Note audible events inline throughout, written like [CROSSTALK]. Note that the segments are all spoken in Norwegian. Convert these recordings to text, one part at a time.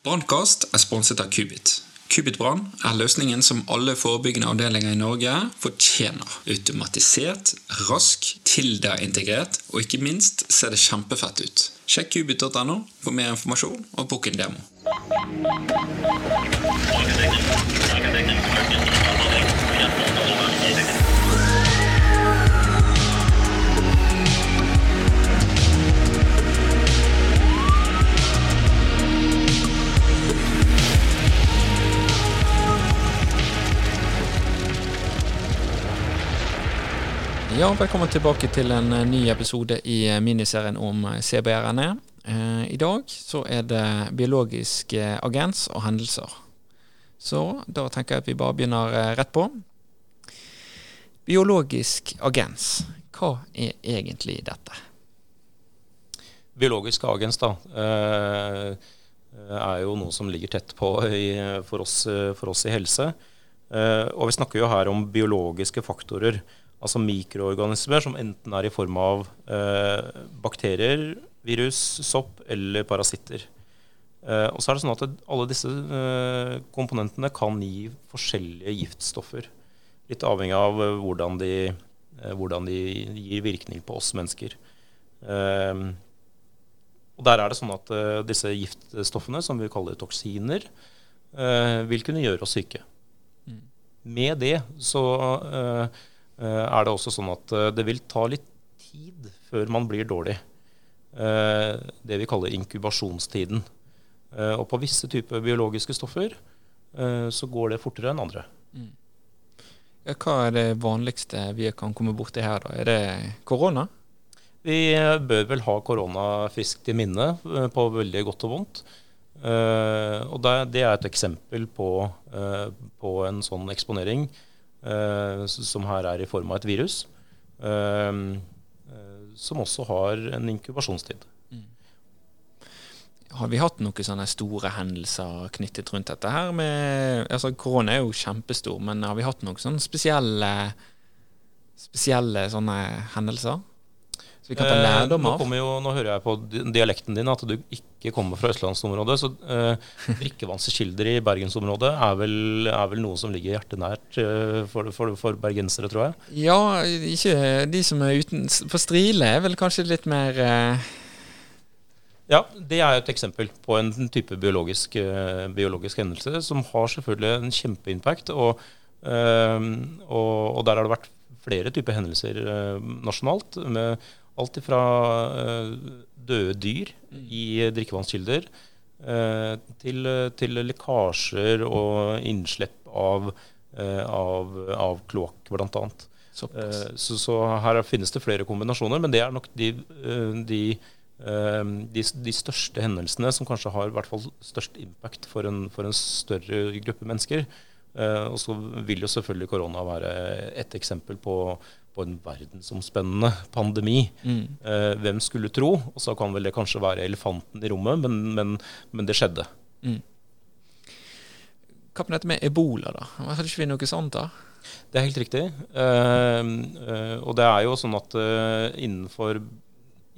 Brannkast er sponset av Kubit. Kubit Brann er løsningen som alle forebyggende avdelinger i Norge fortjener. Automatisert, rask, Tilda-integrert, og ikke minst ser det kjempefett ut. Sjekk kubit.no for mer informasjon og book en demo. Ja, velkommen tilbake til en eh, ny episode i eh, miniserien om eh, CBRNE. I dag så er det biologisk agens og hendelser. Så da tenker jeg at vi bare begynner rett på. Biologisk agens, hva er egentlig dette? Biologisk agens da, er jo noe som ligger tett på for oss, for oss i helse. Og vi snakker jo her om biologiske faktorer altså mikroorganismer som enten er i form av eh, bakterier, virus, sopp eller parasitter. Eh, og så er det sånn at alle disse eh, komponentene kan gi forskjellige giftstoffer. Litt avhengig av eh, hvordan de, eh, hvordan, de, gir virkning på oss mennesker. Eh, og der er det sånn at disse giftstoffene, som vi kaller toksiner, vil kunne gjøre oss syke. Mm. Med det så Eh, er det også sånn at eh, det vil ta litt tid før man blir dårlig. Eh, det vi kaller inkubasjonstiden. Og på visse typer biologiske stoffer så går det fortere enn andre. Mm. Ja, hva er det vanligste vi kan komme borti her, da? Er det korona? Vi bør vel ha korona friskt i minne, på veldig godt og vondt. og det, er et eksempel på, på en sånn eksponering Eh, som her er i form av et virus. Eh, eh, som også har en inkubasjonstid. Mm. Har vi hatt noen sånne store hendelser knyttet rundt dette her? Med, altså Korona er jo kjempestor, men har vi hatt noen sånne spesielle, spesielle sånne hendelser? Så vi kan ta eh, lærdom av. Nå, jo, nå hører jeg på dialekten din at du ikke kommer fra østlandsområdet. Så eh, [LAUGHS] drikkevannskilder i bergensområdet er vel, er vel, noe som ligger hjertet nært eh, for, for, for, bergensere, tror jeg? Ja, ikke de som er uten For Strile er vel kanskje litt mer eh... Ja, det er et eksempel på en type biologisk, uh, biologisk hendelse som har selvfølgelig en kjempeimpact. Og, uh, og, og, der har det vært flere typer hendelser uh, nasjonalt. med Alt fra uh, døde dyr mm. i drikkevannskilder uh, til, til, lekkasjer og innslipp av, av, av kloakk, bl.a. Så, så, her finnes det flere kombinasjoner, men det er nok de, de, de, de største hendelsene som kanskje har i hvert fall størst impact for en, for en større gruppe mennesker. Og så vil jo selvfølgelig korona være et eksempel på på en verdensomspennende pandemi. Mm. Eh, hvem skulle tro? Og så kan vel det kanskje være elefanten i rommet, men, men, men det skjedde. Mm. Hva med dette med ebola, da? Hadde ikke vi noe sånt da? Det er helt riktig. Eh, eh, og det er jo sånn at eh, innenfor,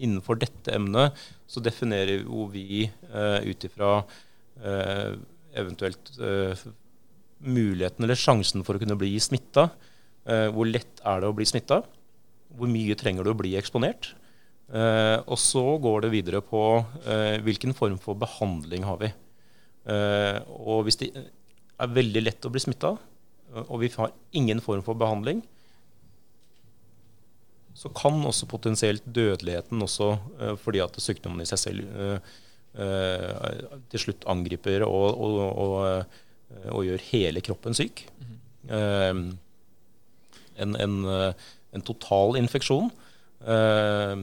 innenfor, dette emnet så definerer jo vi eh, ut ifra eh, eventuelt muligheten eller sjansen for å kunne bli smitta. Uh, hvor lett er det å bli smitta? Hvor mye trenger du å bli eksponert? Uh, og så går det videre på uh, hvilken form for behandling har vi. og hvis det er veldig lett å bli smitta, og vi har ingen form for behandling, så kan også potensielt dødeligheten også, fordi at sykdommen i seg selv til slutt angriper og, og, og, og, gjør hele kroppen syk. Mm en, en, eh, en total infeksjon, eh,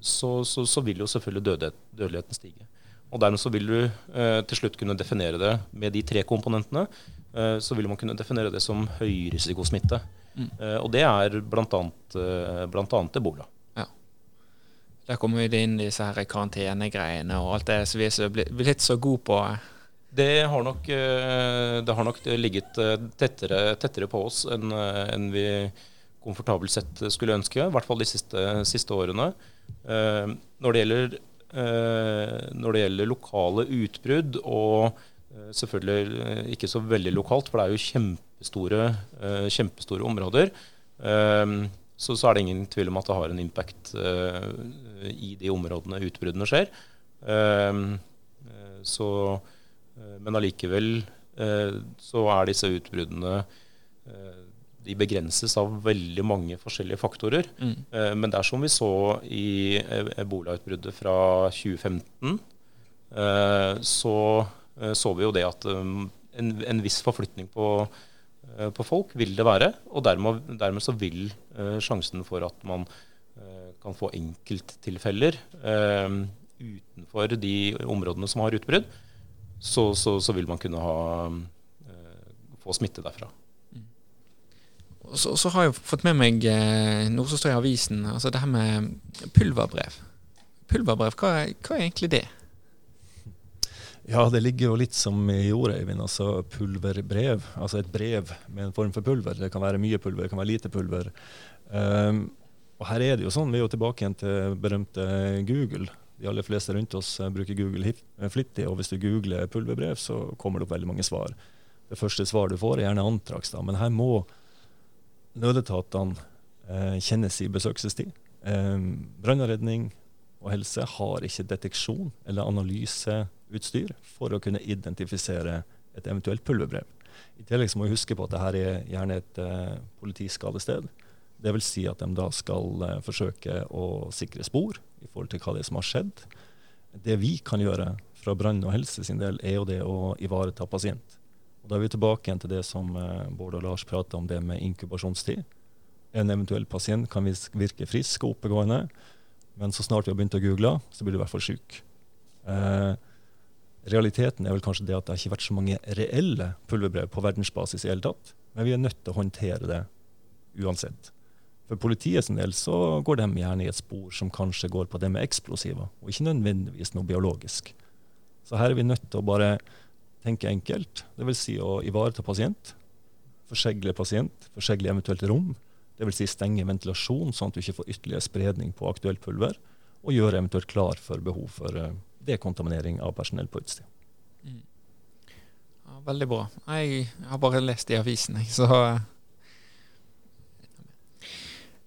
så, så, så, vil jo selvfølgelig dødelighet, dødeligheten stige. Og dermed så vil du eh, til slutt kunne definere det med de tre komponentene. Eh, så vil man kunne definere det som høyrisikosmitte. Mm. Eh, og det er bl.a. Eh, ebola. Ja. Der kommer vi inn i disse her karantenegreiene og alt det som vi er blitt så gode på. Det har nok, eh, det har nok ligget eh, tettere, tettere, på oss enn enn vi komfortabelt sett skulle ønske. I hvert fall de siste, siste årene. Når det gjelder når det gjelder lokale utbrudd, og selvfølgelig ikke så veldig lokalt, for det er jo kjempestore, kjempestore områder, så, så, er det ingen tvil om at det har en impact i de områdene utbruddene skjer. Så, men allikevel så er disse utbruddene de begrenses av veldig mange forskjellige faktorer. Mm. Eh, men det er som vi så i ebolautbruddet fra 2015, eh, så eh, så vi jo det at en, en viss forflytning på, på, folk vil det være. Og dermed, dermed så vil sjansen for at man kan få enkelttilfeller utenfor de områdene som har utbrudd, så, så, så vil man kunne ha, få smitte derfra. Så, så, har jeg fått med meg eh, noe som står i avisen, altså det her med pulverbrev. Pulverbrev, hva, hva er egentlig det? Ja, det ligger jo litt som i ordet, Eivind. Altså pulverbrev. Altså et brev med en form for pulver. Det kan være mye pulver, det kan være lite pulver. Um, og her er det jo sånn, Vi er jo tilbake igjen til berømte Google. De aller fleste rundt oss bruker Google flittig, og hvis du googler pulverbrev, så kommer det opp veldig mange svar. Det første svaret du får, er gjerne antrax, da, men her må nødetatene eh, kjennes i besøkelsestid. Eh, brann og redning og helse har ikke deteksjon eller analyseutstyr for å kunne identifisere et eventuelt pulverbrev. I tillegg må vi huske på at dette er gjerne et eh, politiskadested. Dvs. Si at de da skal eh, forsøke å sikre spor i forhold til hva det er som har skjedd. Det vi kan gjøre fra brann og helse sin del, er jo det å ivareta pasient. Og Da er vi tilbake igjen til det som uh, Bård og Lars prata om, det med inkubasjonstid. En eventuell pasient kan virke frisk og oppegående, men så snart vi har begynt å google, så blir du i hvert fall syk. Eh, realiteten er vel kanskje det at det har ikke vært så mange reelle pulverbrev på verdensbasis i hele tatt, men vi er nødt til å håndtere det uansett. For politiet del så går de gjerne i et spor som kanskje går på det med eksplosiver, og ikke nødvendigvis noe biologisk. Så her er vi nødt til å bare tenke enkelt. Dvs. Si å ivareta pasient, forsegle pasient, forsegle eventuelt rom. Dvs. Si stenge ventilasjon, sånn at du ikke får ytterligere spredning på aktuelt pulver. Og gjøre eventuelt klar for behov for uh, dekontaminering av personell på utested. Mm. Ja, veldig bra. Jeg har bare lest i avisen, så eh.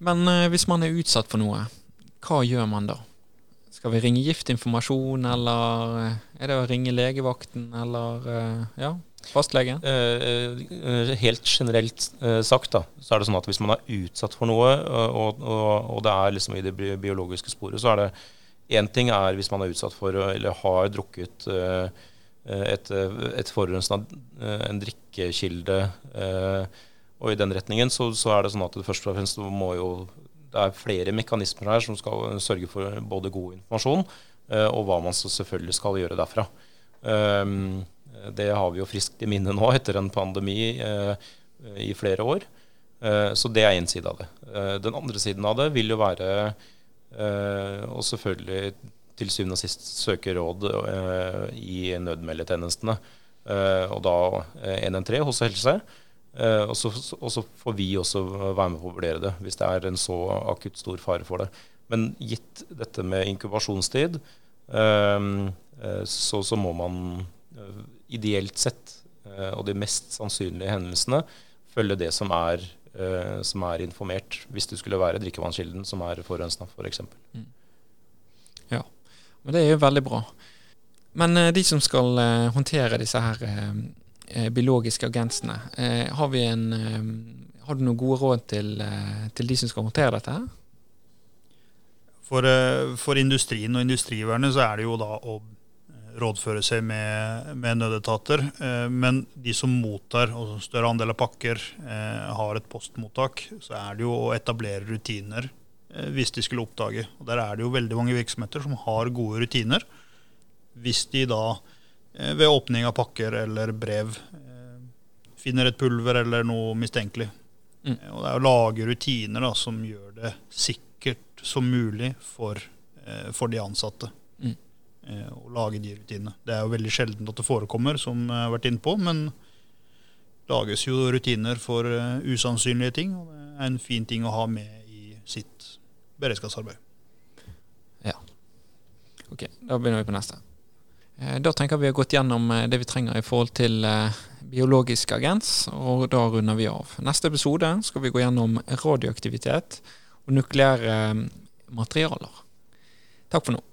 Men uh, hvis man er utsatt for noe, hva gjør man da? Skal vi ringe giftinformasjon, eller eh, er det å ringe legevakten, eller eh, ja, fastlegen? Eh, helt generelt sagt da, så er det sånn at hvis man er utsatt for noe, og, og, og det er liksom i det biologiske sporet, så er det én ting er hvis man er utsatt for eller har drukket et, et forurensende en drikkekilde, og i den retningen så, så, er det sånn at det først og fremst må jo det er flere mekanismer her som skal sørge for både god informasjon uh, og hva man så selvfølgelig skal gjøre derfra. Um, det har vi jo friskt i minne nå etter en pandemi uh, i flere år. Uh, så det er én side av det. Den andre siden av det vil jo være å selvfølgelig til syvende og sist søke råd i nødmeldetjenestene. Og da 113 hos helse. Eh, og, så, og, så, får vi også være med på å vurdere det hvis det er en så akutt stor fare for det. Men gitt dette med inkubasjonstid, eh, eh, så, så, må man eh, ideelt sett, og de mest sannsynlige hendelsene, følge det som er, som er informert, hvis det skulle være drikkevannskilden som er forurensa, f.eks. For mm. Ja, men det er jo veldig bra. Men de som skal håndtere disse her biologiske agensene. Eh, har, en, eh, har du noen gode råd til, til de som skal håndtere dette? her? For, for, industrien og industrivernet så er det jo da å rådføre seg med, med nødetater. Men de som mottar, og større andel av pakker har et postmottak, så er det jo å etablere rutiner hvis de skulle oppdage. Og Der er det jo veldig mange virksomheter som har gode rutiner. Hvis de da Eh, ved åpning av pakker eller brev eh, finner et pulver eller noe mistenkelig. Mm. Eh, og det er å lage rutiner da, som gjør det sikkert som mulig for, for de ansatte. Mm. Å lage de rutinene. Det er jo veldig sjelden at det forekommer, som jeg har vært inne på, men lages jo rutiner for usannsynlige ting. Og det er en fin ting å ha med i sitt beredskapsarbeid. Ja. Ok, da begynner vi på neste. Eh, Da tenker vi har gått gjennom eh, det vi trenger i forhold til eh, biologisk agens, og da runder vi av. Neste episode skal vi gå gjennom radioaktivitet og nukleære materialer. Takk for nå.